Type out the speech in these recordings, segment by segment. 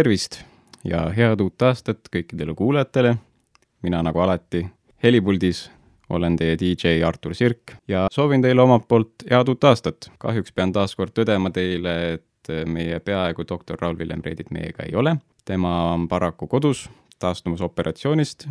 tervist ja head uut aastat kõikidele kuulajatele. mina nagu alati helipuldis olen teie DJ Artur Sirk ja soovin teile omalt poolt head uut aastat. kahjuks pean taas kord tõdema teile, et meie peaaegu doktor Raul-Villem Reedit meiega ei ole. tema on paraku kodus taastumas operatsioonist,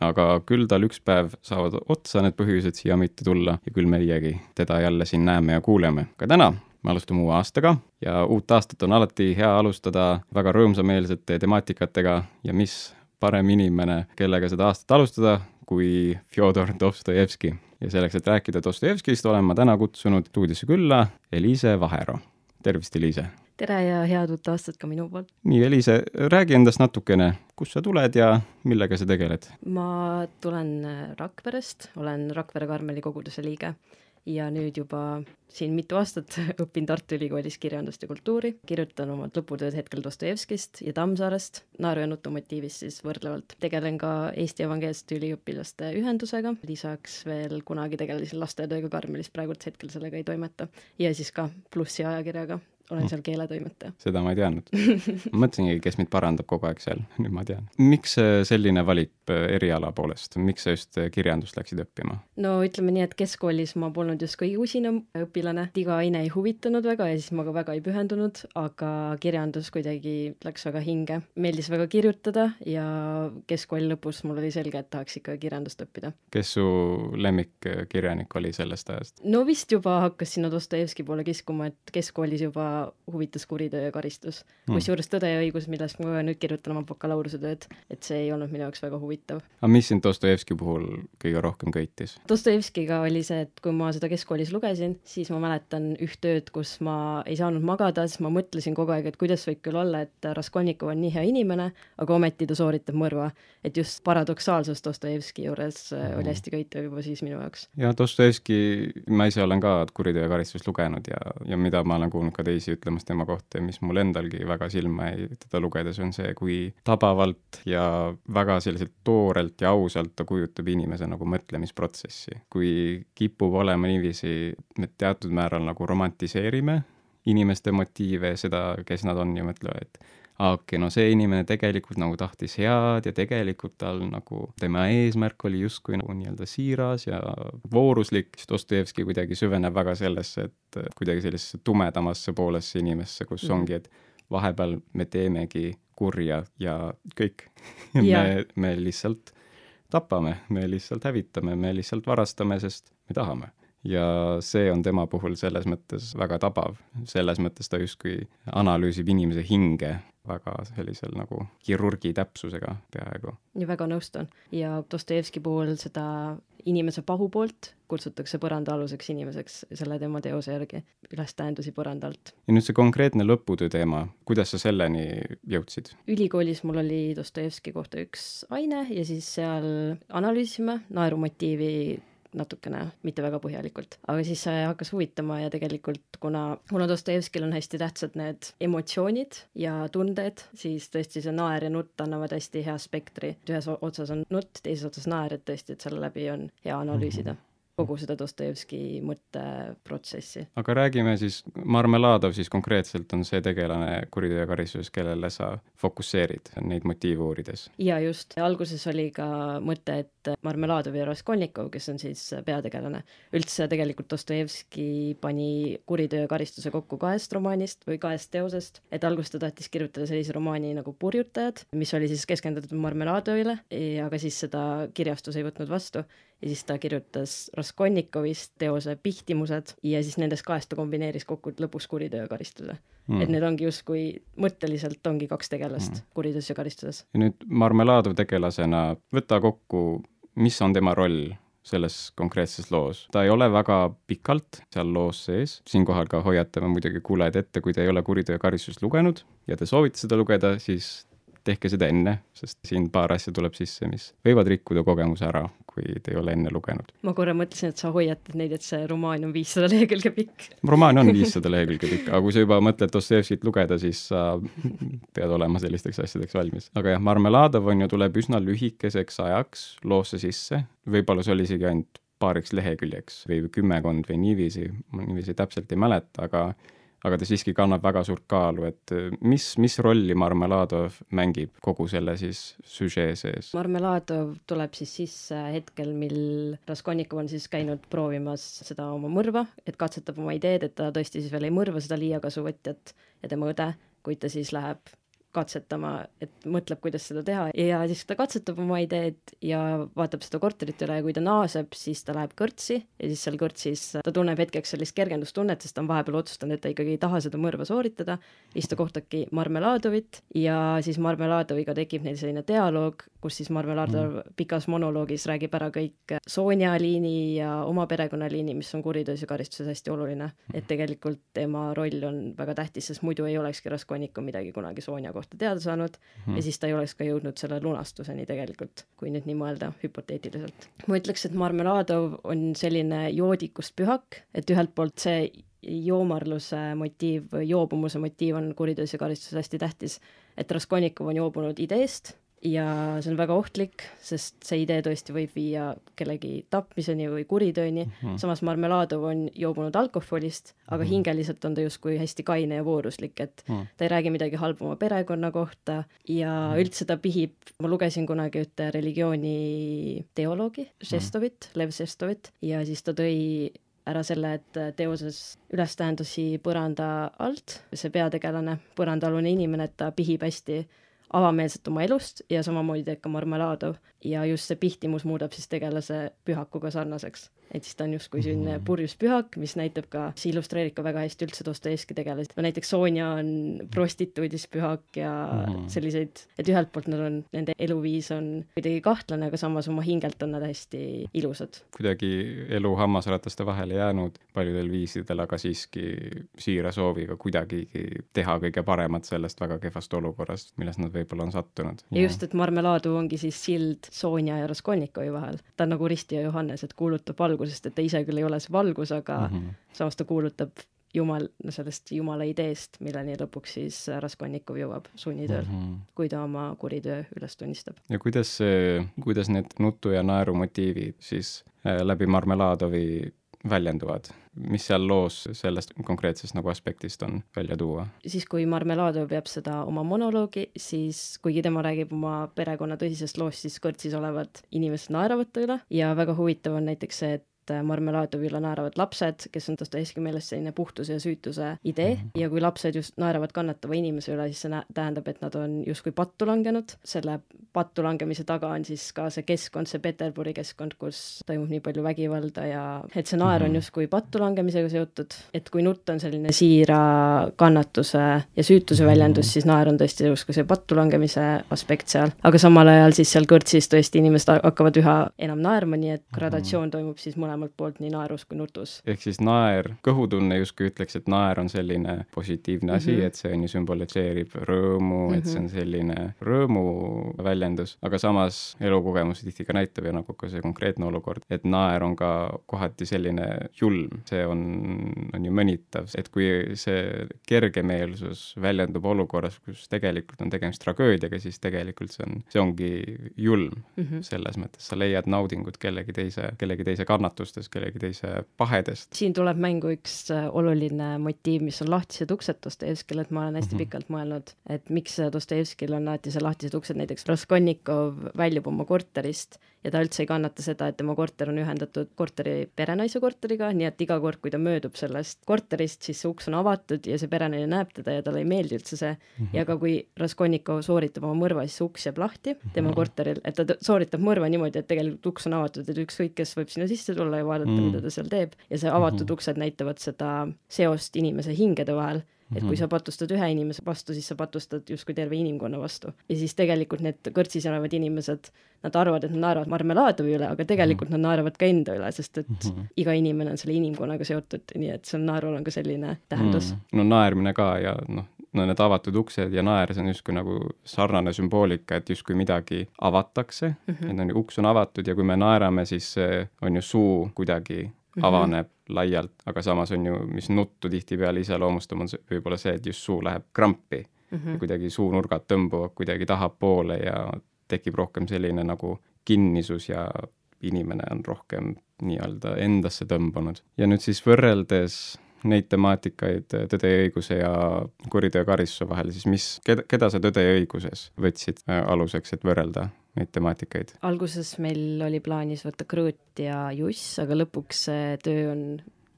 aga küll tal üks päev saavad otsa need põhjused siia mitte tulla ja küll meiegi teda jälle siin näeme ja kuuleme. ka täna me alustame uue aastaga ja uut aastat on alati hea alustada väga rõõmsameelsete temaatikatega ja mis parem inimene, kellega seda aastat alustada, kui Fjodor Dostojevski. ja selleks, et rääkida Dostojevskist, olen ma täna kutsunud stuudiosse külla Eliise Vahero. tervist, Eliise! tere ja head uut aastat ka minu poolt! nii, Eliise, räägi endast natukene, kust sa tuled ja millega sa tegeled? ma tulen Rakverest, olen Rakvere Karmeli koguduse liige ja nüüd juba siin mitu aastat õpin Tartu Ülikoolis kirjandust ja kultuuri, kirjutan oma lõputööd hetkel Dostojevskist ja Tammsaarest, naeru ja nutu motiivist siis võrdlevalt. tegelen ka Eesti Evangeelsete Üliõpilaste Ühendusega, lisaks veel kunagi tegelesin lastetööga Karmelis, praegult hetkel sellega ei toimeta. ja siis ka Plussi ajakirjaga olen seal keeletoimetaja. seda ma ei teadnud. ma mõtlesingi, kes mind parandab kogu aeg seal, nüüd ma tean. miks selline valik eriala poolest, miks sa just kirjandust läksid õppima? no ütleme nii, et keskkoolis ma polnud just kõige usinam õpilane, iga aine ei huvitanud väga ja siis ma ka väga ei pühendunud, aga kirjandus kuidagi läks väga hinge. meeldis väga kirjutada ja keskkooli lõpus mul oli selge, et tahaks ikka kirjandust õppida. kes su lemmikkirjanik oli sellest ajast? no vist juba hakkas sinna Dostojevski poole kiskuma, et keskkoolis juba huvitas kuritöö ja karistus hmm.. kusjuures Tõde ja õigus, millest ma nüüd kirjutan oma bakalaureusetööd, et see ei olnud minu jaoks väga huvitav. aga mis sind Dostojevski puhul kõige rohkem köitis? Dostojevskiga oli see, et kui ma seda keskkoolis lugesin, siis ma mäletan üht ööd, kus ma ei saanud magada, siis ma mõtlesin kogu aeg, et kuidas võib küll olla, et Raskolnikov on nii hea inimene, aga ometi ta sooritab mõrva. et just paradoksaalsus Dostojevski juures mm. oli hästi köitev juba siis minu jaoks. ja Dostojevski, ma ise olen ka Kuriteo ja karistus lugenud ja, ja mida ma olen kuulnud ka teisi ütlemas tema kohta ja mis mul endalgi väga silma jäi teda lugedes, on see, kui tabavalt ja väga selliselt toorelt ja ausalt ta kujutab inimese nagu mõtlemisprotsessi. kui kipub olema niiviisi, me teatud määral nagu romantiseerime inimeste motiive, seda, kes nad on ja mõtlevad, et okei no see inimene tegelikult nagu tahtis head ja tegelikult tal nagu, tema eesmärk oli justkui nagu nii-öelda siiras ja vooruslik, siis Dostojevski kuidagi süveneb väga sellesse, et kuidagi sellisesse tumedamasse poolesse inimesse, kus mm. ongi, et vahepeal me teemegi kurja ja kõik. Me, me lihtsalt tapame, me lihtsalt hävitame, me lihtsalt varastame, sest me tahame. Ja see on tema puhul selles mõttes väga tabav, selles mõttes ta justkui analüüsib inimese hinge väga sellisel nagu kirurgi täpsusega peaaegu. ja väga nõustun ja Dostojevski puhul seda inimese pahupoolt kutsutakse põrandaaluseks inimeseks selle tema teose järgi, ülestähendusi põranda alt. ja nüüd see konkreetne lõputöö teema, kuidas sa selleni jõudsid? ülikoolis mul oli Dostojevski kohta üks aine ja siis seal analüüsisime naerumotiivi natukene, mitte väga põhjalikult. aga siis see hakkas huvitama ja tegelikult kuna, kuna Dostojevskil on hästi tähtsad need emotsioonid ja tunded, siis tõesti see naer ja nutt annavad hästi hea spektri. ühes otsas on nutt, teises otsas naer, et tõesti, et selle läbi on hea analüüsida mm. -hmm kogu seda Dostojevski mõtteprotsessi. aga räägime siis, Marmeladov siis konkreetselt on see tegelane kuriteo karistuses, kellele sa fokusseerid neid motiive uurides? jaa, just. alguses oli ka mõte, et Marmeladov ja Raskolnikov, kes on siis peategelane, üldse tegelikult Dostojevski pani kuriteo ja karistuse kokku kahest romaanist või kahest teosest, et alguses ta tahtis kirjutada sellise romaani nagu Purjutajad, mis oli siis keskendatud Marmeladovile, aga siis seda kirjastus ei võtnud vastu ja siis ta kirjutas Raskolnikovist teose Pihtimused ja siis nendest kahest ta kombineeris kokku lõpuks kuriteo ja karistuse mm.. et need ongi justkui, mõtteliselt ongi kaks tegelast mm. kuriteos ja karistuses. ja nüüd Marmeladov tegelasena, võta kokku, mis on tema roll selles konkreetses loos. ta ei ole väga pikalt seal loos sees, siinkohal ka hoiatame muidugi kuulajad ette, kui te ei ole kuriteo karistust lugenud ja te soovite seda lugeda, siis tehke seda enne, sest siin paar asja tuleb sisse, mis võivad rikkuda kogemuse ära, kui te ei ole enne lugenud. ma korra mõtlesin, et sa hoiatad neid, et see romaan on viissada lehekülge pikk. romaan on viissada lehekülge pikk, aga kui sa juba mõtled Dostojevskit lugeda, siis sa pead olema sellisteks asjadeks valmis. aga jah, Marmeladov on ju, tuleb üsna lühikeseks ajaks loosse sisse, võib-olla see oli isegi ainult paariks leheküljeks või kümmekond või niiviisi, ma niiviisi täpselt ei mäleta, aga aga ta siiski kannab väga suurt kaalu, et äh, mis, mis rolli Marmeladov mängib kogu selle siis süžee sees? Marmeladov tuleb siis sisse hetkel, mil Raskolnikov on siis käinud proovimas seda oma mõrva, et katsetab oma ideed, et ta tõesti siis veel ei mõrva seda liiakasuvõtjat ja tema õde, kuid ta siis läheb katsetama, et mõtleb, kuidas seda teha ja siis ta katsetab oma ideed ja vaatab seda korterit üle ja kui ta naaseb, siis ta läheb kõrtsi ja siis seal kõrtsis ta tunneb hetkeks sellist kergendustunnet, sest ta on vahepeal otsustanud, et ta ikkagi ei taha seda mõrva sooritada, siis ta kohtabki Marmeladovit ja siis Marmeladoviga tekib neil selline dialoog, kus siis Marmeladov mm. pikas monoloogis räägib ära kõik Sonja liini ja oma perekonnaliini, mis on kuriteos ja karistuses hästi oluline. et tegelikult tema roll on väga tähtis, sest muidu ei olekski Raskolnikov midagi kunagi Sonja kohta kohta teada saanud mm. ja siis ta ei oleks ka jõudnud selle lunastuseni tegelikult, kui nüüd nii mõelda hüpoteetiliselt. ma ütleks, et Marmeladov on selline joodikust pühak, et ühelt poolt see joomarluse motiiv joobumuse motiiv on kuriteos ja karistuses hästi tähtis, et Raskolnikov on joobunud ideest ja see on väga ohtlik, sest see idee tõesti võib viia kellegi tapmiseni või kuritööni mm, -hmm. samas Marmeladov on joobunud alkoholist, aga mm -hmm. hingeliselt on ta justkui hästi kaine ja vooruslik, et mm -hmm. ta ei räägi midagi halba oma perekonna kohta ja mm -hmm. üldse ta pihib, ma lugesin kunagi ühte religiooni teoloogi, Šestovit mm, -hmm. Lev Šestovit, ja siis ta tõi ära selle, et teoses ülestähendusi põranda alt, see peategelane, põrandaalune inimene, et ta pihib hästi avameelselt oma elust ja samamoodi teeb ka Marmeladov ja just see pihtimus muudab siis tegelase pühakuga sarnaseks et siis ta on justkui selline mm. purjus pühak, mis näitab ka, see illustreerib ka väga hästi üldse Dostojevski tegelasi, näiteks Sonja on prostituudis pühak ja mm. selliseid, et ühelt poolt nad on, nende eluviis on kuidagi kahtlane, aga samas oma hingelt on nad hästi ilusad. kuidagi elu hammasrataste vahele jäänud paljudel viisidel, aga siiski siira sooviga kuidagigi teha kõige paremat sellest väga kehvast olukorrast, milles nad võib-olla on sattunud. ja just, et Marmeladu ongi siis sild Sonja ja Raskolnikovi vahel, ta on nagu Risti ja Johannes, et kuulutab valgust valgusest, et ta ise küll ei ole see valgus, aga mm -hmm. samas ta kuulutab jumal, sellest jumala ideest, milleni lõpuks siis Raskolnikov jõuab sunnitööl mm, -hmm. kui ta oma kuritöö üles tunnistab. ja kuidas see, kuidas need nutu ja naeru motiivid siis äh, läbi Marmeladovi väljenduvad, mis seal loos sellest konkreetsest nagu aspektist on välja tuua? siis, kui Marmeladov peab seda oma monoloogi, siis kuigi tema räägib oma perekonna tõsisest loost, siis kõrtsis olevad inimesed naeravad ta üle ja väga huvitav on näiteks see, et et äh, Marmeladovi üle naeravad lapsed, kes on Dostojevski meelest selline puhtuse ja süütuse idee mm -hmm. ja kui lapsed just naeravad kannatava inimese üle, siis see tähendab, et nad on justkui pattu langenud. selle pattu langemise taga on siis ka see keskkond, see Peterburi keskkond, kus toimub nii palju vägivalda ja et see naer on mhm. justkui pattu langemisega seotud, et kui nutt on selline siira kannatuse ja süütuse väljendus -hmm. siis naer on tõesti justkui see pattu langemise aspekt seal, aga samal ajal siis seal kõrtsis tõesti inimesed hakkavad üha enam naerma, nii et gradatsioon toimub siis mõlemal mõlemalt poolt, nii naerus kui nutus. ehk siis naer, kõhutunne justkui ütleks, et naer on selline positiivne asi mm, -hmm. et see on ju sümbolitseerib rõõmu mm, -hmm. et see on mhm. selline rõõmu väljendus, aga samas elukogemus tihti ka näitab ja nagu ka see konkreetne olukord, et naer on ka kohati selline julm, see on, on ju mõnitav, et kui see kergemeelsus väljendub olukorras, kus tegelikult on tegemist tragöödiaga, siis tegelikult see on, see ongi julm mm -hmm. selles mõttes, sa leiad naudingut kellegi teise, kellegi teise kannatust kannatustest, kellegi teise pahedest. siin tuleb mängu üks äh, oluline motiiv, mis on lahtised uksed Dostojevskil, et ma olen hästi mm -hmm. pikalt mõelnud, et miks Dostojevskil on alati see lahtised uksed, näiteks Raskolnikov väljub oma korterist ja ta üldse ei kannata seda, et tema korter on ühendatud korteri perenaise korteriga, nii et iga kord, kui ta möödub sellest korterist, siis see uks on avatud ja see perenaine näeb teda ja talle ei meeldi üldse see mm. -hmm. ja ka kui Raskolnikov sooritab oma mõrva, siis see uks jääb lahti tema mm -hmm. korteril, et ta sooritab mõrva niimoodi, et tegelikult uks on avatud, et ükskõik, kes võib sinna sisse tulla ja vaadata mm, -hmm. mida ta seal teeb ja see avatud mm -hmm. uksed näitavad seda seost inimese hingede vahel et kui mhm. sa patustad ühe inimese vastu, siis sa patustad justkui terve inimkonna vastu. ja siis tegelikult need kõrtsis olevad inimesed, nad arvavad, et nad naeravad Marmeladovi üle, aga tegelikult mm -hmm. nad naeravad ka enda üle, sest et mm -hmm. iga inimene on selle inimkonnaga seotud, nii et seal naerul on ka selline tähendus mm. -hmm. no naermine ka ja noh, no need avatud uksed ja naer, see on justkui nagu sarnane sümboolika, et justkui midagi avatakse mm, -hmm. et on ju, uks on avatud ja kui me naerame, siis on ju suu kuidagi Mhm. avaneb mm -hmm. Laialt, aga samas on ju, mis nuttu tihtipeale iseloomustab, on see võib-olla see, et just suu läheb krampi mm -hmm. kuidagi suunurgad tõmbuvad kuidagi tahapoole ja tekib rohkem selline nagu kinnisus ja inimene on rohkem nii-öelda endasse tõmbunud. ja nüüd siis võrreldes neid temaatikaid Tõde ja õiguse ja kuriteo karistuse vahel, siis mis, keda, keda sa Tõde ja õiguses võtsid äh, aluseks, et võrrelda neid temaatikaid? alguses meil oli plaanis võtta Krõõt ja Juss, aga lõpuks see töö on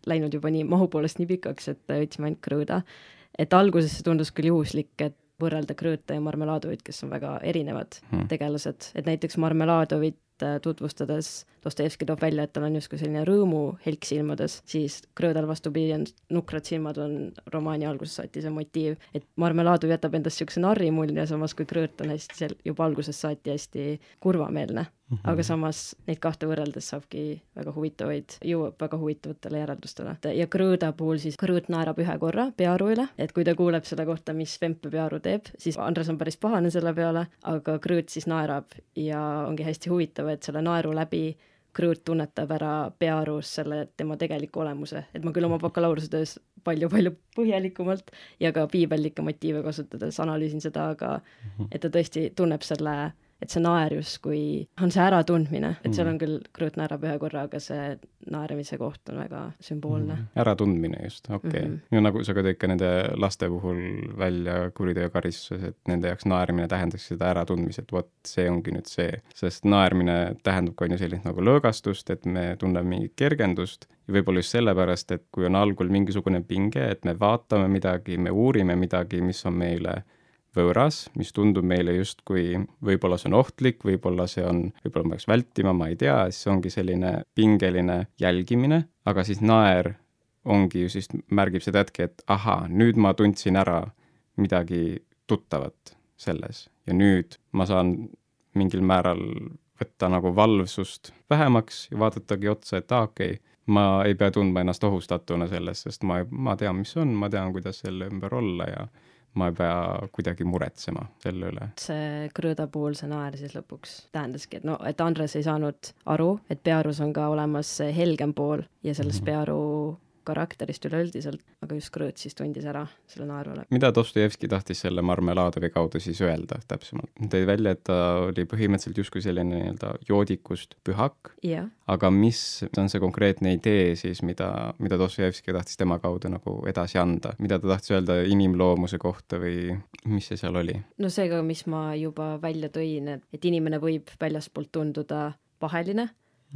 läinud juba nii mahu poolest nii pikaks, et võtsime ainult Krõõda. et alguses see tundus küll juhuslik, et võrrelda Krõõta ja Marmeladovit, kes on väga erinevad hmm. tegelased, et näiteks Marmeladovit tutvustades Dostojevski toob välja, et tal on justkui selline rõõmuhelk silmades, siis Krõõdal vastupidi on nukrad silmad on romaani algusest saati see motiiv, et Marmeladov jätab endast niisuguse narrimulje, samas kui Krõõt on hästi seal juba algusest saati hästi kurvameelne mm. -hmm. aga samas neid kahte võrreldes saabki väga huvitavaid, jõuab väga huvitavatele järeldustele. ja Krõõda puhul siis Krõõt naerab ühe korra Pearu üle, et kui ta kuuleb selle kohta, mis Vempe Pearu teeb, siis Andres on päris pahane selle peale, aga Krõõt siis naerab ja ongi hästi huvitav, et selle naeru läbi Krõõt tunnetab ära Pearus selle tema tegeliku olemuse, et ma küll oma bakalaureusetöös palju-palju põhjalikumalt ja ka piibellikke motiive kasutades analüüsin seda, aga mhm. et ta tõesti tunneb selle et see naer justkui on see äratundmine, et seal on mm. küll, Krõõt naerab ühe korra, aga see naeramise koht on väga sümboolne mm.. äratundmine just, okei okay. mm. -hmm. no nagu sa ka tõid ka nende laste puhul välja kuriteo karistuses, et nende jaoks naermine tähendaks seda äratundmist, et vot see ongi nüüd see, sest naermine tähendab ka on ju sellist nagu lõõgastust, et me tunneme mingit kergendust ja võib-olla just sellepärast, et kui on algul mingisugune pinge, et me vaatame midagi, me uurime midagi, mis on meile võõras, mis tundub meile justkui, võib-olla see on ohtlik, võib-olla see on, võib-olla ma peaks vältima, ma ei tea, siis ongi selline pingeline jälgimine, aga siis naer ongi ju siis, märgib seda hetke, et ahaa, nüüd ma tundsin ära midagi tuttavat selles ja nüüd ma saan mingil määral võtta nagu valvsust vähemaks ja vaadatagi otsa, et aa, okei okay,, ma ei pea tundma ennast ohustatuna sellest, sest ma, ma tean, mis on, ma tean, kuidas selle ümber olla ja ma ei pea kuidagi muretsema selle üle. see Krõõda puhul see naer siis lõpuks tähendaski, et no, et Andres ei saanud aru, et Pearus on ka olemas helgem pool ja selles mm -hmm. Pearu karakterist üleüldiselt, aga just Krõõt siis tundis ära selle naeru läbi. mida Dostojevski tahtis selle Marmeladovi kaudu siis öelda täpsemalt? tõi välja, et ta oli põhimõtteliselt justkui selline nii-öelda joodikust pühak yeah., aga mis on see konkreetne idee siis, mida, mida Dostojevski tahtis tema kaudu nagu edasi anda, mida ta tahtis öelda inimloomuse kohta või mis see seal oli? no seega, mis ma juba välja tõin, et, et inimene võib väljaspoolt tunduda paheline,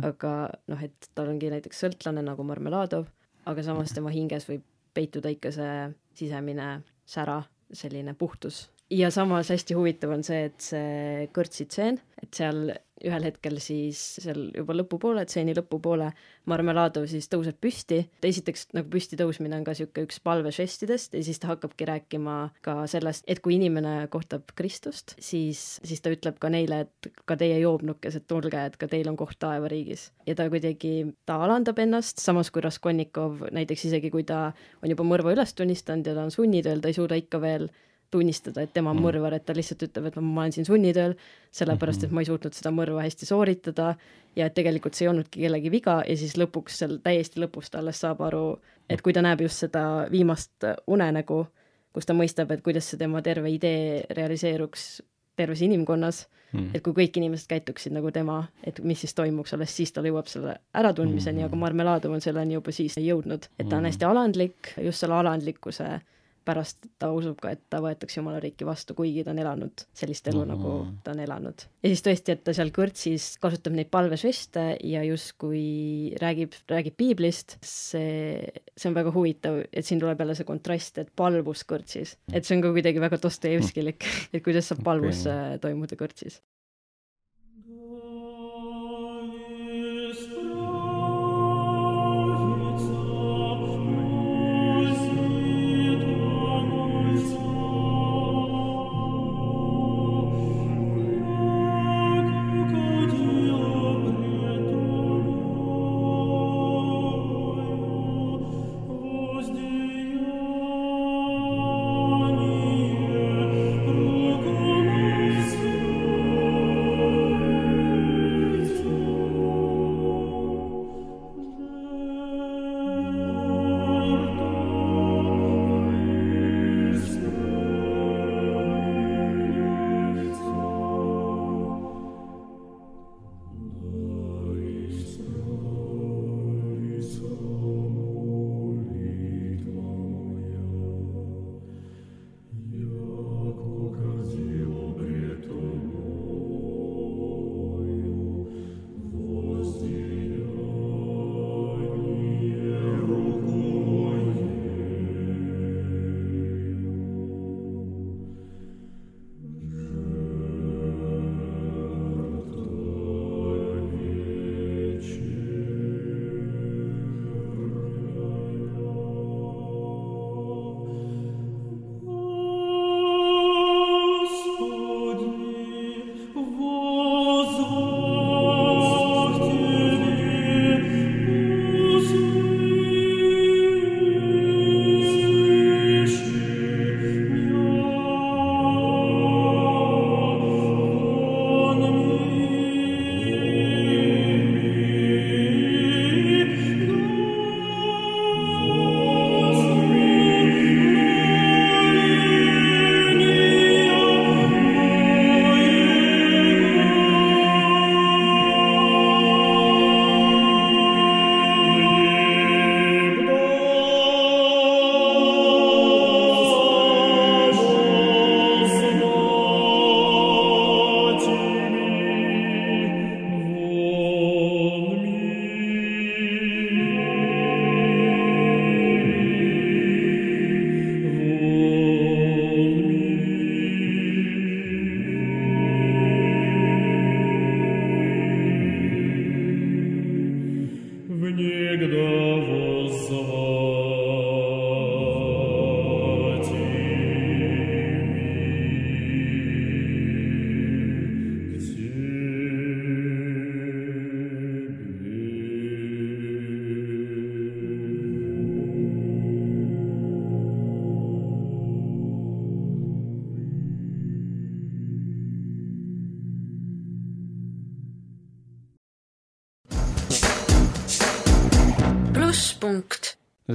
aga noh, et tal ongi näiteks sõltlane nagu Marmeladov aga samas tema hinges võib peituda ikka see sisemine sära, selline puhtus. ja samas hästi huvitav on see, et see kõrtsitseen, et seal ühel hetkel siis seal juba lõpupoole, tseeni lõpupoole Marmeladov siis tõuseb püsti, esiteks nagu püsti tõusmine on ka niisugune üks palvežestidest ja siis ta hakkabki rääkima ka sellest, et kui inimene kohtab Kristust, siis, siis ta ütleb ka neile, et ka teie joobnukesed, tulge, et ka teil on koht taevariigis. ja ta kuidagi, ta alandab ennast, samas kui Raskolnikov näiteks isegi kui ta on juba mõrva üles tunnistanud ja ta on sunnitööl, ta ei suuda ikka veel tunnistada, et tema on mm. mõrvar, et ta lihtsalt ütleb, et ma olen siin sunnitööl, sellepärast et mhm. ma ei suutnud seda mõrva hästi sooritada ja et tegelikult see ei olnudki kellegi viga ja siis lõpuks seal täiesti lõpus ta alles saab aru, et kui ta näeb just seda viimast unenägu, kus ta mõistab, et kuidas see tema terve idee realiseeruks terves inimkonnas mm., et kui kõik inimesed käituksid nagu tema, et mis siis toimuks, alles siis ta jõuab selle äratundmiseni mm., aga Marmeladov on selleni juba siis jõudnud, et ta on mm. hästi alandlik, just selle alandlikkuse pärast ta usub ka, et ta võetakse Jumala riiki vastu, kuigi ta on elanud sellist elu mm, -hmm. nagu ta on elanud. ja siis tõesti, et ta seal kõrtsis kasutab neid palvežeste ja justkui räägib, räägib piiblist, see, see on väga huvitav, et siin tuleb jälle see kontrast, et palvus kõrtsis, et see on ka kuidagi väga Dostojevskilik, et kuidas saab palvus okay. toimuda kõrtsis.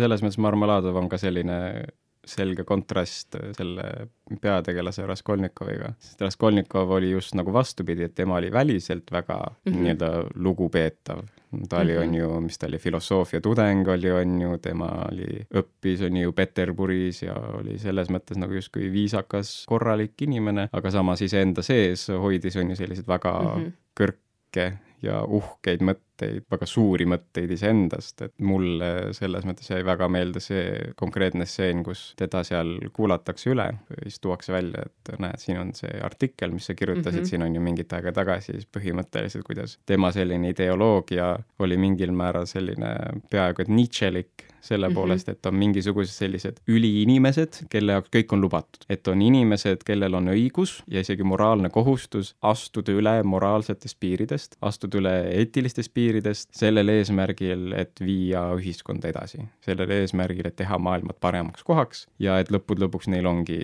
Selles mõttes Marmeladov on ka selline selge kontrast selle peategelase Raskolnikoviga, sest Raskolnikov oli just nagu vastupidi, et tema oli väliselt väga mm -hmm. nii-öelda lugupeetav. ta oli mm, -hmm. on ju, mis ta oli, filosoofia tudeng oli, on ju, tema oli, õppis, on ju, Peterburis ja oli selles mõttes nagu justkui viisakas, korralik inimene, aga samas iseenda sees hoidis, on ju, selliseid väga mm -hmm. kõrke ja uhkeid mõtteid, väga suuri mõtteid iseendast, et mulle selles mõttes jäi väga meelde see konkreetne stseen, kus teda seal kuulatakse üle, siis tuuakse välja, et näed, siin on see artikkel, mis sa kirjutasid mm, -hmm. siin on ju mingit aega tagasi, siis põhimõtteliselt, kuidas tema selline ideoloogia oli mingil määral selline peaaegu et Nietzschelik selle mm -hmm. poolest, et on mingisugused sellised üliinimesed, kelle jaoks kõik on lubatud. et on inimesed, kellel on õigus ja isegi moraalne kohustus astuda üle moraalsetest piiridest, astuda üle eetilistest piiridest, sellel eesmärgil, et viia ühiskonda edasi. sellel eesmärgil, et teha maailmat paremaks kohaks ja et lõppude lõpuks neil ongi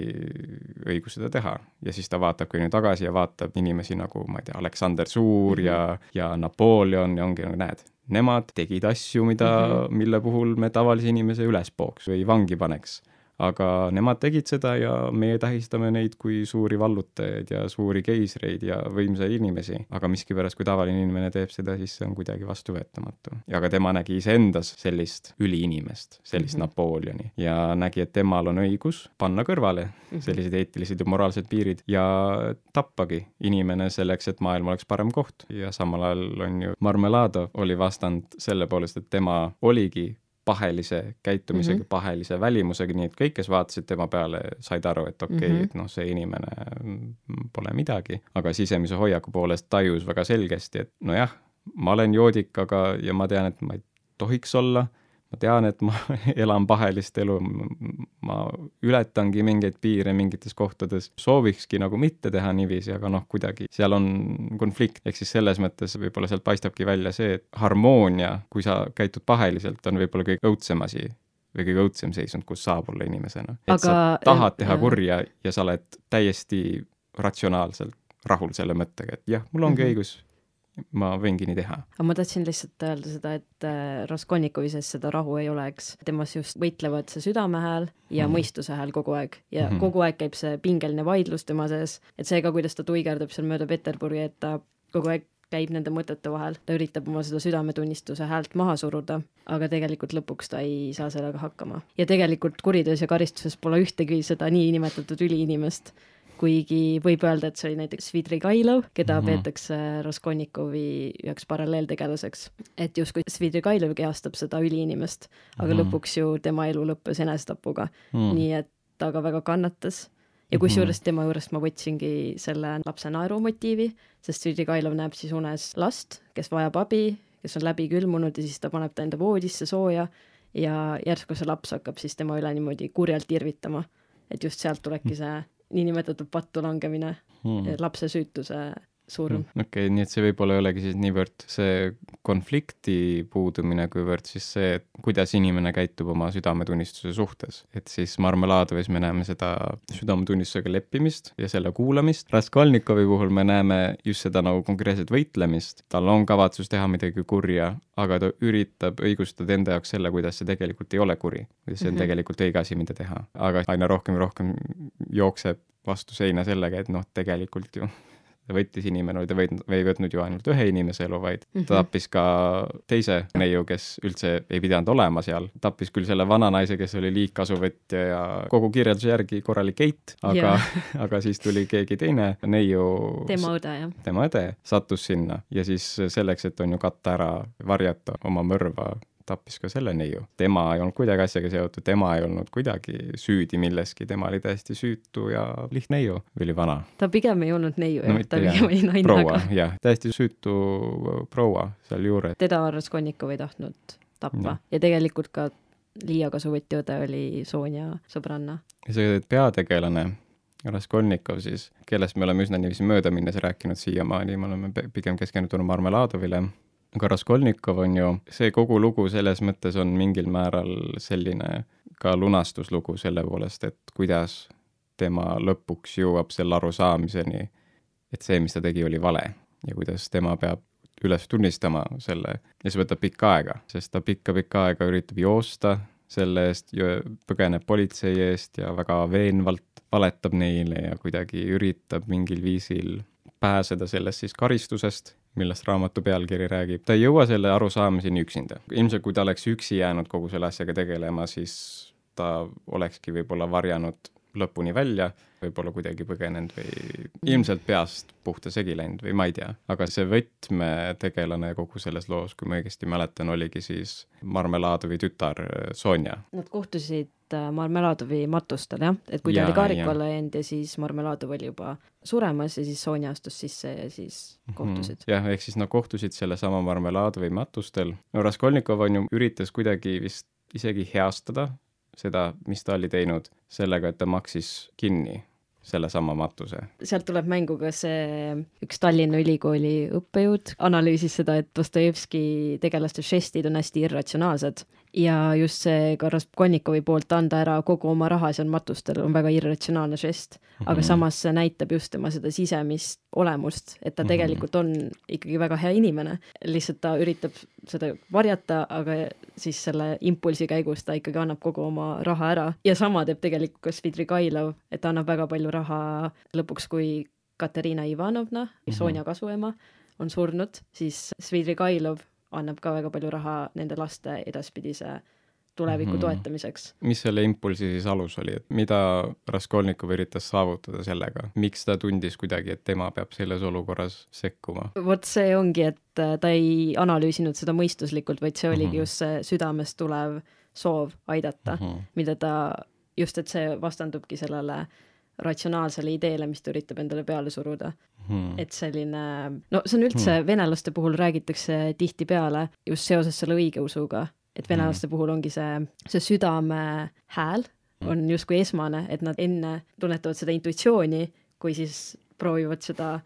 õigus seda teha. ja siis ta vaatabki nüüd tagasi ja vaatab inimesi nagu, ma ei tea, Aleksander Suur ja, ja Napoleon ja ongi nagu näed nemad tegid asju, mida mm, -hmm. mille puhul me tavalise inimese üles pooks või vangi paneks aga nemad tegid seda ja meie tähistame neid kui suuri vallutajaid ja suuri keisreid ja võimsaid inimesi. aga miskipärast, kui tavaline inimene teeb seda, siis see on kuidagi vastuvõetamatu. aga tema nägi iseendas sellist üliinimest, sellist mm -hmm. Napoleoni ja nägi, et temal on õigus panna kõrvale -hmm. sellised eetilised ja moraalsed piirid ja tappagi inimene selleks, et maailm oleks parem koht ja samal ajal on ju Marmeladov oli vastand selle poolest, et tema oligi pahelise käitumisega mm, -hmm. pahelise välimusega, nii et kõik, kes vaatasid tema peale, said aru, et okei okay, mm, -hmm. et noh, see inimene pole midagi, aga sisemise hoiaku poolest tajus väga selgesti, et nojah, ma olen joodik, aga, ja ma tean, et ma ei tohiks olla ma tean, et ma elan pahelist elu, ma ületangi mingeid piire mingites kohtades, soovikski nagu mitte teha niiviisi, aga noh, kuidagi seal on konflikt, ehk siis selles mõttes võib-olla sealt paistabki välja see, et harmoonia, kui sa käitud paheliselt, on võib-olla kõige õudsem asi või kõige õudsem seisund, kus saab olla inimesena. et aga, sa tahad teha jah. kurja ja sa oled täiesti ratsionaalselt rahul selle mõttega, et jah, mul ongi mm -hmm. õigus ma võingi nii teha. aga ma tahtsin lihtsalt öelda seda, et äh, Raskolnikovi sees seda rahu ei ole, eks. temas just võitlevad see südame hääl ja mm. mõistuse hääl kogu aeg ja mm -hmm. kogu aeg käib see pingeline vaidlus tema sees, et see ka, kuidas ta tuigerdab seal mööda Peterburi, et ta kogu aeg käib nende mõtete vahel, ta üritab oma seda südametunnistuse häält maha suruda, aga tegelikult lõpuks ta ei saa sellega hakkama. ja tegelikult kuriteos ja karistuses pole ühtegi seda niinimetatud üliinimest kuigi võib öelda, et see oli näiteks Svidrigailov, keda mm -hmm. peetakse Raskolnikovi üheks paralleeltegelaseks. et justkui Svidrigailov kehastab seda üliinimest, aga mm -hmm. lõpuks ju tema elu lõppes enesetapuga mm. -hmm. nii et ta ka väga kannatas ja mhm. kusjuures tema juurest ma võtsingi selle lapse naeru motiivi, sest Svidrigailov näeb siis unes last, kes vajab abi, kes on läbi külmunud ja siis ta paneb ta enda voodisse sooja ja järsku see laps hakkab siis tema üle niimoodi kurjalt irvitama. et just sealt tulebki see niinimetatud pattu langemine hmm., lapse süütuse surm hmm.. okei okay,, nii et see võib-olla ei olegi siis niivõrd see konflikti puudumine, kuivõrd siis see, et kuidas inimene käitub oma südametunnistuse suhtes. et siis Marmeladovis me näeme seda südametunnistusega leppimist ja selle kuulamist, Raskolnikovi puhul me näeme just seda nagu konkreetset võitlemist, tal on kavatsus teha midagi kurja, aga ta üritab õigustada enda jaoks selle, kuidas see tegelikult ei ole kuri, see on mm -hmm. tegelikult õige asi, mida teha. aga aina rohkem ja rohkem jookseb vastu seina sellega, et noh, tegelikult ju ta võttis inimene, ta võid, ei võtnud ju ainult ühe inimese elu, vaid mm -hmm. ta tappis ka teise neiu, kes üldse ei pidanud olema seal. tappis küll selle vana naise, kes oli liigkasuvõtja ja kogu kirjelduse järgi korralik keit, aga aga siis tuli keegi teine neiu tema õde, jah. tema õde sattus sinna ja siis selleks, et on ju katta ära, varjata oma mõrva, tappis ka selle neiu. tema ei olnud kuidagi asjaga seotud, tema ei olnud kuidagi süüdi milleski, tema oli täiesti süütu ja lihtne neiu, oli vana. ta pigem ei olnud neiu no,, ta pigem oli naine, aga jah, täiesti süütu proua sealjuures. teda Raskolnikov ei tahtnud tappa ja, ja tegelikult ka Liia kasuvõti õde oli Sonja sõbranna. ja see peategelane Raskolnikov siis, kellest me oleme üsna niiviisi möödaminnes rääkinud siiamaani, me oleme pigem keskendunud Marmeladovile aga Raskolnikov on ju, see kogu lugu selles mõttes on mingil määral selline ka lunastuslugu selle poolest, et kuidas tema lõpuks jõuab selle arusaamiseni, et see, mis ta tegi, oli vale ja kuidas tema peab üles tunnistama selle. Ja see võtab pikka aega, sest ta pikka-pikka aega üritab joosta selle eest põgeneb politsei eest ja väga veenvalt valetab neile ja kuidagi üritab mingil viisil pääseda sellest siis karistusest, millest raamatu pealkiri räägib. ta ei jõua selle arusaamiseni üksinda. ilmselt kui ta oleks üksi jäänud kogu selle asjaga tegelema, siis ta olekski võib-olla varjanud lõpuni välja, võib-olla kuidagi põgenenud või ilmselt peast puhta segi läinud või ma ei tea. aga see võtmetegelane kogu selles loos, kui ma õigesti mäletan, oligi siis Marmeladovi tütar Sonja. Nad kohtusid äh, Marmeladovi matustel jah, et kui ta ja, oli Kaariku alla jäänud ja siis Marmeladov oli juba suremas ja siis Sonja astus sisse ja siis mhm. kohtusid jah, ehk siis nad kohtusid sellesama Marmeladovi matustel. no Raskolnikov on ju, üritas kuidagi vist isegi heastada seda, mis ta oli teinud, sellega, et ta maksis kinni sellesama matuse. sealt tuleb mängu ka see üks Tallinna Ülikooli õppejõud analüüsis seda, et Dostojevski tegelaste žestid on hästi irratsionaalsed ja just see ka Raskolnikovi poolt anda ära kogu oma raha seal matustel on väga irratsionaalne žest, aga mm -hmm. samas see näitab just tema seda sisemist olemust, et ta mm -hmm. tegelikult on ikkagi väga hea inimene, lihtsalt ta üritab seda varjata, aga siis selle impulsi käigus ta ikkagi annab kogu oma raha ära ja sama teeb tegelikult ka Svidrigailov, et ta annab väga palju raha lõpuks, kui Katariina Ivanovna, Sonja mm -hmm. kasuema, on surnud, siis Svidrigailov annab ka väga palju raha nende laste edaspidise tuleviku mm. toetamiseks. mis selle impulsi siis alus oli, et mida Raskolnikov üritas saavutada sellega, miks ta tundis kuidagi, et tema peab selles olukorras sekkuma? vot see ongi, et äh, ta ei analüüsinud seda mõistuslikult, vaid see oligi mm -hmm. just see südamest tulev soov aidata mm, -hmm. mida ta, just et see vastandubki sellele ratsionaalsele ideele, mis ta üritab endale peale suruda hmm.. et selline, no see on üldse hmm., venelaste puhul räägitakse tihtipeale just seoses selle õigeusuga, et hmm. venelaste hmm. puhul ongi see, see südame hääl hmm. on justkui esmane, et nad enne tunnetavad seda intuitsiooni, kui siis proovivad seda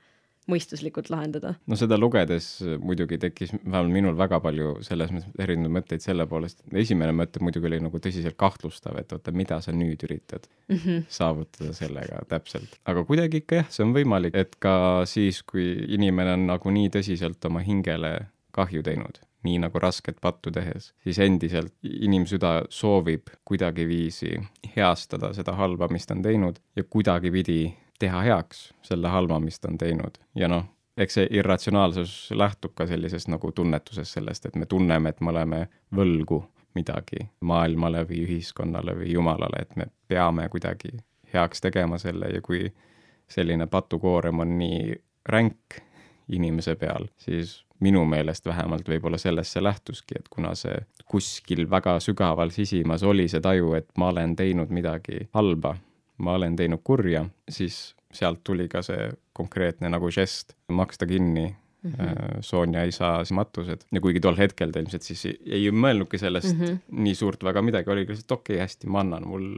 mõistuslikult lahendada. no seda lugedes muidugi tekkis vähemalt minul väga palju selles mõttes erinevaid mõtteid selle poolest, esimene mõte muidugi oli nagu tõsiselt kahtlustav, et oota, mida sa nüüd üritad mm -hmm. saavutada sellega täpselt. aga kuidagi ikka jah, see on võimalik, et ka siis, kui inimene on nagu nii tõsiselt oma hingele kahju teinud, nii nagu rasket pattu tehes, siis endiselt inimsüda soovib kuidagiviisi heastada seda halba, mis ta on teinud ja kuidagipidi teha heaks selle halva, mis ta on teinud. Ja noh, eks see irratsionaalsus lähtub ka sellisest nagu tunnetusest sellest, et me tunneme, et me oleme võlgu midagi maailmale või ühiskonnale või Jumalale, et me peame kuidagi heaks tegema selle. Ja kui selline patukoorem on nii ränk inimese peal, siis minu meelest vähemalt võib-olla sellest see lähtuski, et kuna see kuskil väga sügaval sisimas oli see taju, et ma olen teinud midagi halba ma olen teinud kurja, siis sealt tuli ka see konkreetne nagu žest maksta kinni mm -hmm. Sonja isa matused ja kuigi tol hetkel ta ilmselt siis ei, mõelnudki sellest mm -hmm. nii suurt väga midagi, oligi lihtsalt okei okay,, hästi, ma annan, mul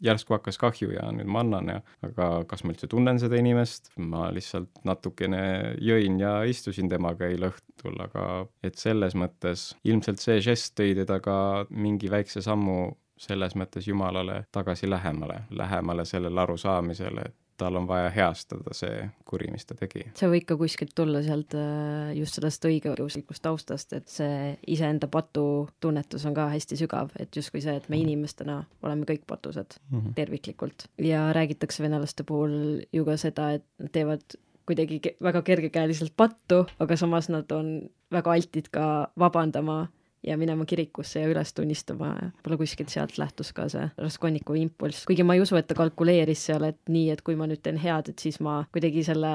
järsku hakkas kahju ja nüüd ma annan ja aga kas ma üldse tunnen seda inimest, ma lihtsalt natukene jõin ja istusin temaga eile õhtul, aga et selles mõttes ilmselt see žest tõi teda ka mingi väikse sammu selles mõttes Jumalale tagasi lähemale, lähemale sellele arusaamisele, et tal on vaja heastada see kuri, mis ta tegi. see võib ka kuskilt tulla sealt äh, just sellest õigeuslikust taustast, et see iseenda patutunnetus on ka hästi sügav, et justkui see, et me mhm. inimestena oleme kõik patused mm -hmm. terviklikult ja räägitakse venelaste puhul ju ka seda, et nad teevad kuidagi väga kergekäeliselt pattu, aga samas nad on väga altid ka vabandama ja minema kirikusse ja üles tunnistama. Ja võib-olla kuskilt sealt lähtus ka see Raskolnikovi impulss, kuigi ma ei usu, et ta kalkuleeris seal, et nii, et kui ma nüüd teen head, et siis ma kuidagi selle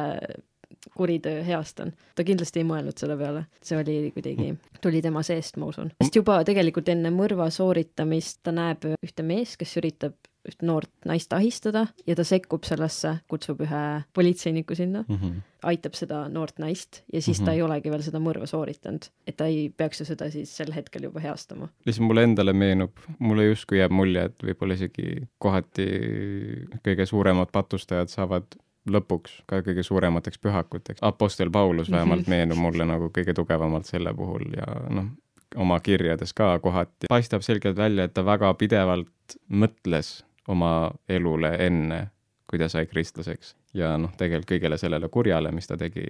kuritöö heastan. ta kindlasti ei mõelnud selle peale, see oli kuidagi, tuli tema seest, ma usun. sest juba tegelikult enne mõrva sooritamist ta näeb ühte meest, kes üritab ühte noort naist ahistada ja ta sekkub sellesse, kutsub ühe politseiniku sinna mm, -hmm. aitab seda noort naist ja siis mm -hmm. ta mhm. ei olegi veel seda mõrva sooritanud. et ta ei peaks ju seda siis sel hetkel juba heastama. lihtsalt mulle endale meenub, mulle justkui jääb mulje, et võib-olla isegi kohati kõige suuremad patustajad saavad lõpuks ka kõige suuremateks pühakuteks. Apostel Paulus vähemalt meenub mulle nagu kõige tugevamalt selle puhul ja noh, oma kirjades ka kohati paistab selgelt välja, et ta väga pidevalt mõtles oma elule enne, kui ta sai kristlaseks. ja noh, tegelikult kõigele sellele kurjale, mis ta tegi,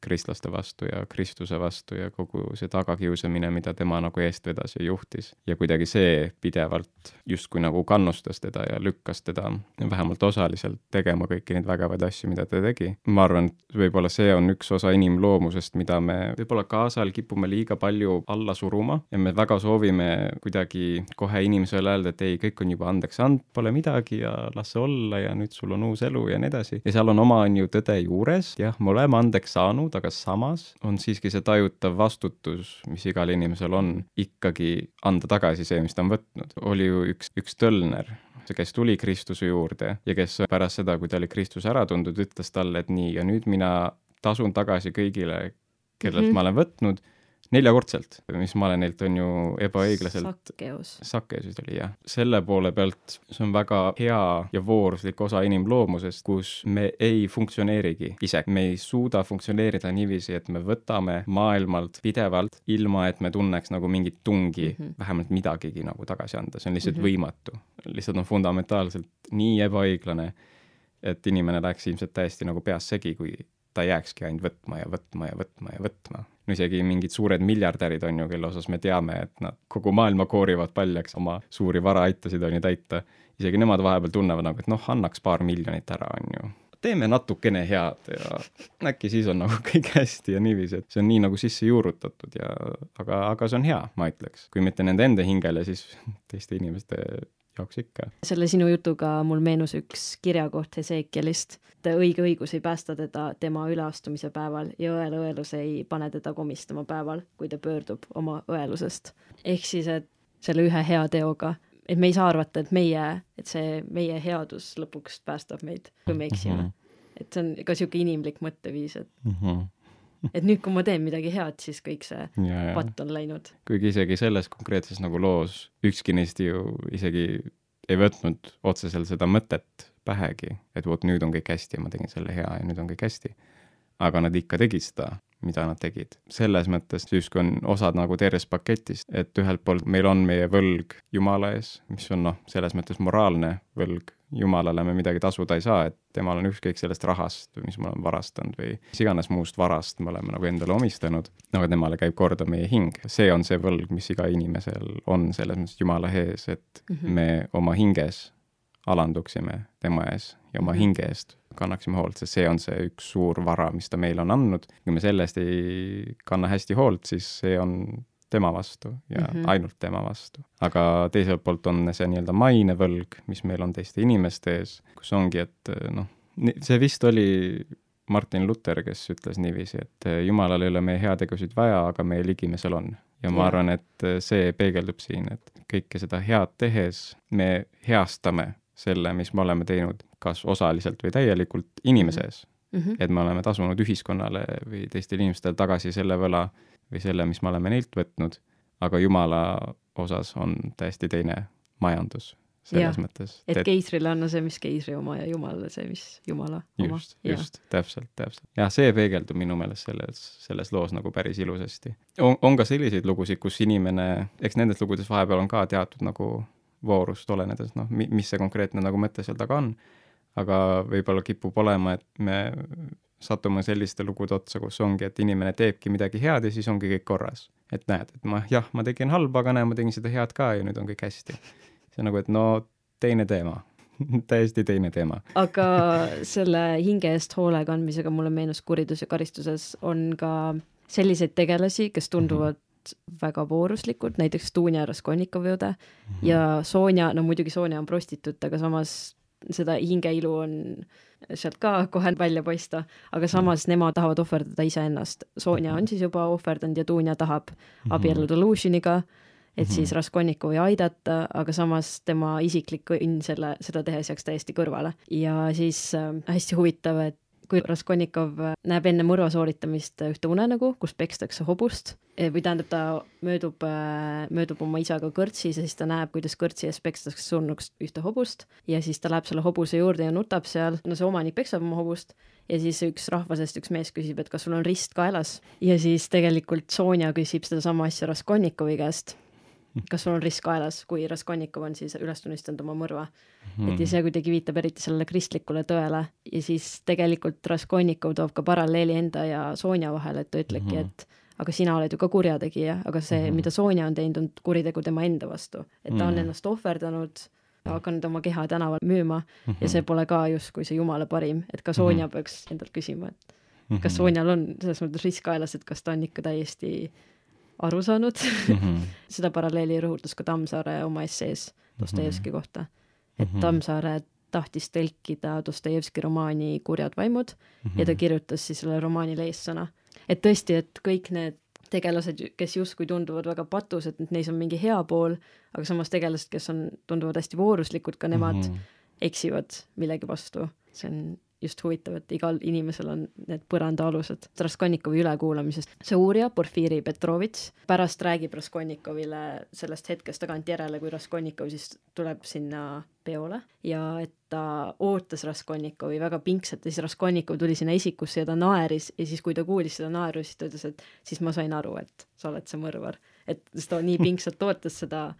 kristlaste vastu ja Kristuse vastu ja kogu see tagakiusamine, mida tema nagu eest vedas ja juhtis. ja kuidagi see pidevalt justkui nagu kannustas teda ja lükkas teda vähemalt osaliselt tegema kõiki neid vägevaid asju, mida ta tegi. ma arvan, et võib-olla see on üks osa inimloomusest, mida me võib-olla kaasal kipume liiga palju alla suruma ja me väga soovime kuidagi kohe inimesele öelda, et ei, kõik on juba andeks andnud, pole midagi ja las see olla ja nüüd sul on uus elu ja nii edasi. ja seal on oma, on ju, tõde juures, jah, me oleme andeks saanud, aga samas on siiski see tajutav vastutus, mis igal inimesel on, ikkagi anda tagasi see, mis ta on võtnud. oli ju üks, üks tölner, kes tuli Kristuse juurde ja kes pärast seda, kui ta oli Kristus ära tundnud, ütles talle, et nii, ja nüüd mina tasun tagasi kõigile, kellelt mm -hmm. ma olen võtnud neljakordselt, mis ma olen neilt, on ju ebaõiglaselt Sakkeus. Sakkeus vist oli jah. selle poole pealt see on väga hea ja vooruslik osa inimloomusest, kus me ei funktsioneerigi ise. me ei suuda funktsioneerida niiviisi, et me võtame maailmalt pidevalt, ilma et me tunneks nagu mingit tungi mm -hmm. vähemalt midagigi nagu tagasi anda, see on lihtsalt mm -hmm. võimatu. lihtsalt on fundamentaalselt nii ebaõiglane, et inimene läheks ilmselt täiesti nagu peas segi, kui ta jääkski ainult võtma ja võtma ja võtma ja võtma no isegi mingid suured miljardärid on ju, kelle osas me teame, et nad kogu maailma koorivad paljaks, oma suuri varaaitasid on ju täita. isegi nemad vahepeal tunnevad nagu, et noh, annaks paar miljonit ära, on ju. teeme natukene head ja äkki siis on nagu kõik hästi ja niiviisi, et see on nii nagu sisse juurutatud ja aga, aga see on hea, ma ütleks. kui mitte nende enda hingele, siis teiste inimeste jaoks ikka. selle sinu jutuga mul meenus üks kirjakoht Hesekielist, et õige õigus ei päästa teda tema üleastumise päeval ja õel õelus ei pane teda komistama päeval, kui ta pöördub oma õelusest. ehk siis, et selle ühe hea teoga, et me ei saa arvata, et meie, et see meie headus lõpuks päästab meid, kui me eksime mm. -hmm. et see on ka niisugune inimlik mõtteviis, et mm -hmm et nüüd, kui ma teen midagi head, siis kõik see ja, ja. patt on läinud. kuigi isegi selles konkreetses nagu loos ükski neist ju isegi ei võtnud otseselt seda mõtet pähegi, et vot nüüd on kõik hästi ja ma tegin selle hea ja nüüd on kõik hästi. aga nad ikka tegid seda, mida nad tegid. selles mõttes justkui on osad nagu tervest paketist, et ühelt poolt meil on meie võlg Jumala ees, mis on noh, selles mõttes moraalne võlg jumalale me midagi tasuda ei saa, et temal on ükskõik sellest rahast mis me oleme varastanud või mis iganes muust varast me oleme nagu endale omistanud, aga temale käib korda meie hing. see on see võlg, mis iga inimesel on selles mõttes Jumala ees, et mm -hmm. me oma hinges alanduksime tema ees ja oma -hmm. hinge eest kannaksime hoolt, sest see on see üks suur vara, mis ta meile on andnud. kui me selle eest ei kanna hästi hoolt, siis see on tema vastu ja mm -hmm. ainult tema vastu. aga teiselt poolt on see nii-öelda mainevõlg, mis meil on teiste inimeste ees, kus ongi, et noh, see vist oli Martin Luther, kes ütles niiviisi, et Jumalal ei ole meie heategusid vaja, aga meie ligimesel on. ja ma ja. arvan, et see peegeldub siin, et kõike seda head tehes me heastame selle, mis me oleme teinud, kas osaliselt või täielikult inimese ees mm. -hmm. et me oleme tasunud ühiskonnale või teistele inimestele tagasi selle võla, või selle, mis me oleme neilt võtnud, aga Jumala osas on täiesti teine majandus selles ja, mõttes. et keisrile anna see, mis keisri oma ja Jumalale see, mis Jumala oma. just, just, täpselt, täpselt. jah, see peegeldub minu meelest selles, selles loos nagu päris ilusasti. on, on ka selliseid lugusid, kus inimene, eks nendes lugudes vahepeal on ka teatud nagu voorust olenedes, noh, mis see konkreetne nagu mõte seal taga on, aga võib-olla kipub olema, et me satume selliste lugude otsa, kus ongi, et inimene teebki midagi head ja siis ongi kõik korras. et näed, et ma jah, ma tegin halba, aga näe, ma tegin seda head ka ja nüüd on kõik hästi. see on nagu, et no teine teema täiesti teine teema. aga selle hinge eest hoole kandmisega mulle meenus Kuridus ja karistuses on ka selliseid tegelasi, kes tunduvad mm -hmm. Väga vooruslikud, näiteks Dunja Raskolnikovõude mm -hmm. ja Sonja, no muidugi Sonja on prostituut, aga samas seda hingeilu on sealt ka kohe välja paista, aga samas nemad tahavad ohverdada iseennast. Sonja on siis juba ohverdanud ja Dunja tahab mhm. abielluda Lužiniga, et mm -hmm. siis Raskolnikovi aidata, aga samas tema isiklik õnn selle, seda tehes jääks täiesti kõrvale. ja siis äh, hästi huvitav, et kui Raskolnikov näeb enne mõrva sooritamist ühte unenägu, kus pekstakse hobust eh, või tähendab, ta möödub, äh, möödub oma isaga kõrtsis ja siis ta näeb, kuidas kõrtsi ees pekstakse surnuks ühte hobust ja siis ta läheb selle hobuse juurde ja nutab seal, no see omanik peksab oma hobust ja siis üks rahvasest üks mees küsib, et kas sul on rist kaelas? Ja siis tegelikult Sonja küsib sedasama asja Raskolnikovi käest kas sul on risk kaelas, kui Raskolnikov on siis üles tunnistanud oma mõrva Mhm. et ja see kuidagi viitab eriti sellele kristlikule tõele ja siis tegelikult Raskolnikov toob ka paralleeli enda ja Sonja vahel, et ta ütlebki, Mhm. et aga sina oled ju ka kurjategija, aga see, Mhm. mida Sonja on teinud, on kuritegu tema enda vastu. et ta on Mhm. ennast ohverdanud, hakanud oma keha tänaval müüma ja see pole ka justkui see jumala parim, et ka Sonja Mhm. peaks endalt küsima, et kas Sonjal on selles mõttes risk kaelas, et kas ta on ikka täiesti aru saanud Mhm. seda paralleeli rõhutas ka Tammsaare oma essees Dostojevski kohta. et Mhm. Tammsaare tahtis tõlkida Dostojevski romaani Kurjad vaimud ja ta kirjutas siis selle romaanile eessõna. et tõesti, et kõik need tegelased, kes justkui tunduvad väga patused, et neis on mingi hea pool, aga samas tegelased, kes on, tunduvad hästi vooruslikud, ka nemad Mhm. eksivad millegi vastu. see on just huvitav, et igal inimesel on need põrandaalused. Raskolnikovi ülekuulamisest see uurija, Porfiri Petrovitš, pärast räägib Raskolnikovile sellest hetkest tagantjärele, kui Raskolnikov siis tuleb sinna peole ja et ta ootas Raskolnikovi väga pingsalt ja siis Raskolnikov tuli sinna esikusse ja ta naeris ja siis, kui ta kuulis seda naeru, siis ta ütles, et siis ma sain aru, et sa oled see mõrvar. et ta nii pingsalt ootas seda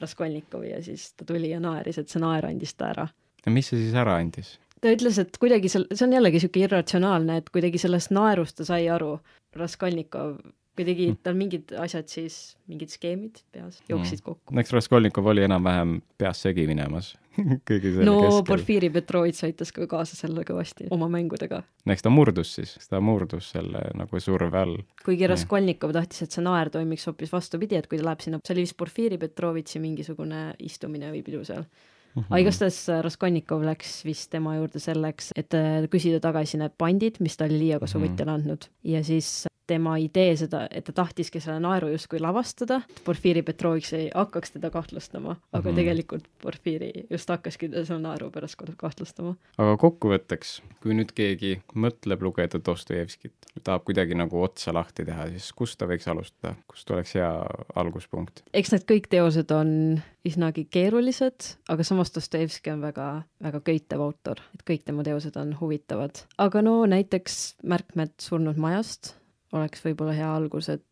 Raskolnikovi ja siis ta tuli ja naeris, et see naer andis ta ära ja mis see siis ära andis? Ta ütles, et kuidagi seal, see on jällegi niisugune irratsionaalne, et kuidagi sellest naerust ta sai aru, Raskolnikov, kuidagi tal mingid asjad siis, mingid skeemid peas jooksid kokku. eks Raskolnikov oli enam-vähem peas segi minemas kõigi selle no keskel. Porfiri Petrovitš aitas ka kaasa selle kõvasti oma mängudega. eks ta murdus siis, ta murdus selle nagu surve all. kuigi. Raskolnikov tahtis, et see naer toimiks hoopis vastupidi, et kui ta läheb sinna, see oli vist Porfiri Petrovitši mingisugune istumine või pidu seal Mhm. aga igastahes äh, Raskolnikov läks vist tema juurde selleks, et äh, küsida tagasi need pandid, mis ta oli Liia Kosovitjale andnud ja siis tema idee seda, et ta tahtiski selle naeru justkui lavastada, et Porfiri Petrovitš ei hakkaks teda kahtlustama, aga mm. -hmm. tegelikult Porfiri just hakkaski teda selle naeru pärast kahtlustama. aga kokkuvõtteks, kui nüüd keegi mõtleb lugeda Dostojevskit, tahab kuidagi nagu otsa lahti teha, siis kust ta võiks alustada, kust oleks hea alguspunkt? eks need kõik teosed on üsnagi keerulised, aga samas Dostojevski on väga, väga köitev autor, et kõik tema teosed on huvitavad. aga no näiteks Märkmed surnud majast oleks võib-olla hea algus, et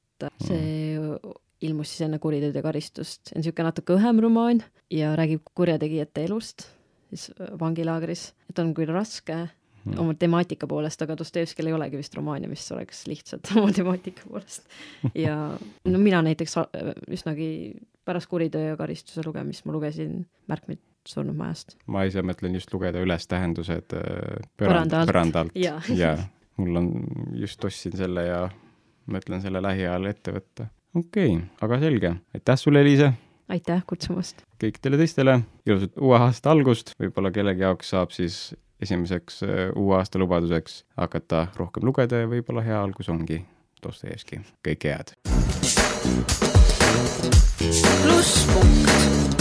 see ilmus siis enne kuriteod ja karistust. see on niisugune natuke õhem romaan ja räägib kurjategijate elust siis vangilaagris, et on küll raske Mhm. oma temaatika poolest, aga Dostojevskil ei olegi vist romaani, mis oleks lihtsalt oma temaatika poolest. ja no mina näiteks a- üsnagi pärast kuriteo ja karistuse lugemist ma lugesin Märkmeid surnud majast. ma ise mõtlen just lugeda üles tähendused äh, Põranda alt. põranda alt Jaa. ja mul on, just ostsin selle ja mõtlen selle lähiajal ette võtta. okei okay,, aga selge, aitäh sulle, Eliise! aitäh kutsumast! kõikidele teistele ilusat uue aasta algust, võib-olla kellegi jaoks saab siis esimeseks äh, uue aasta lubaduseks hakata rohkem lugeda ja võib-olla hea algus ongi Dostojevski. kõike head! plusspunkt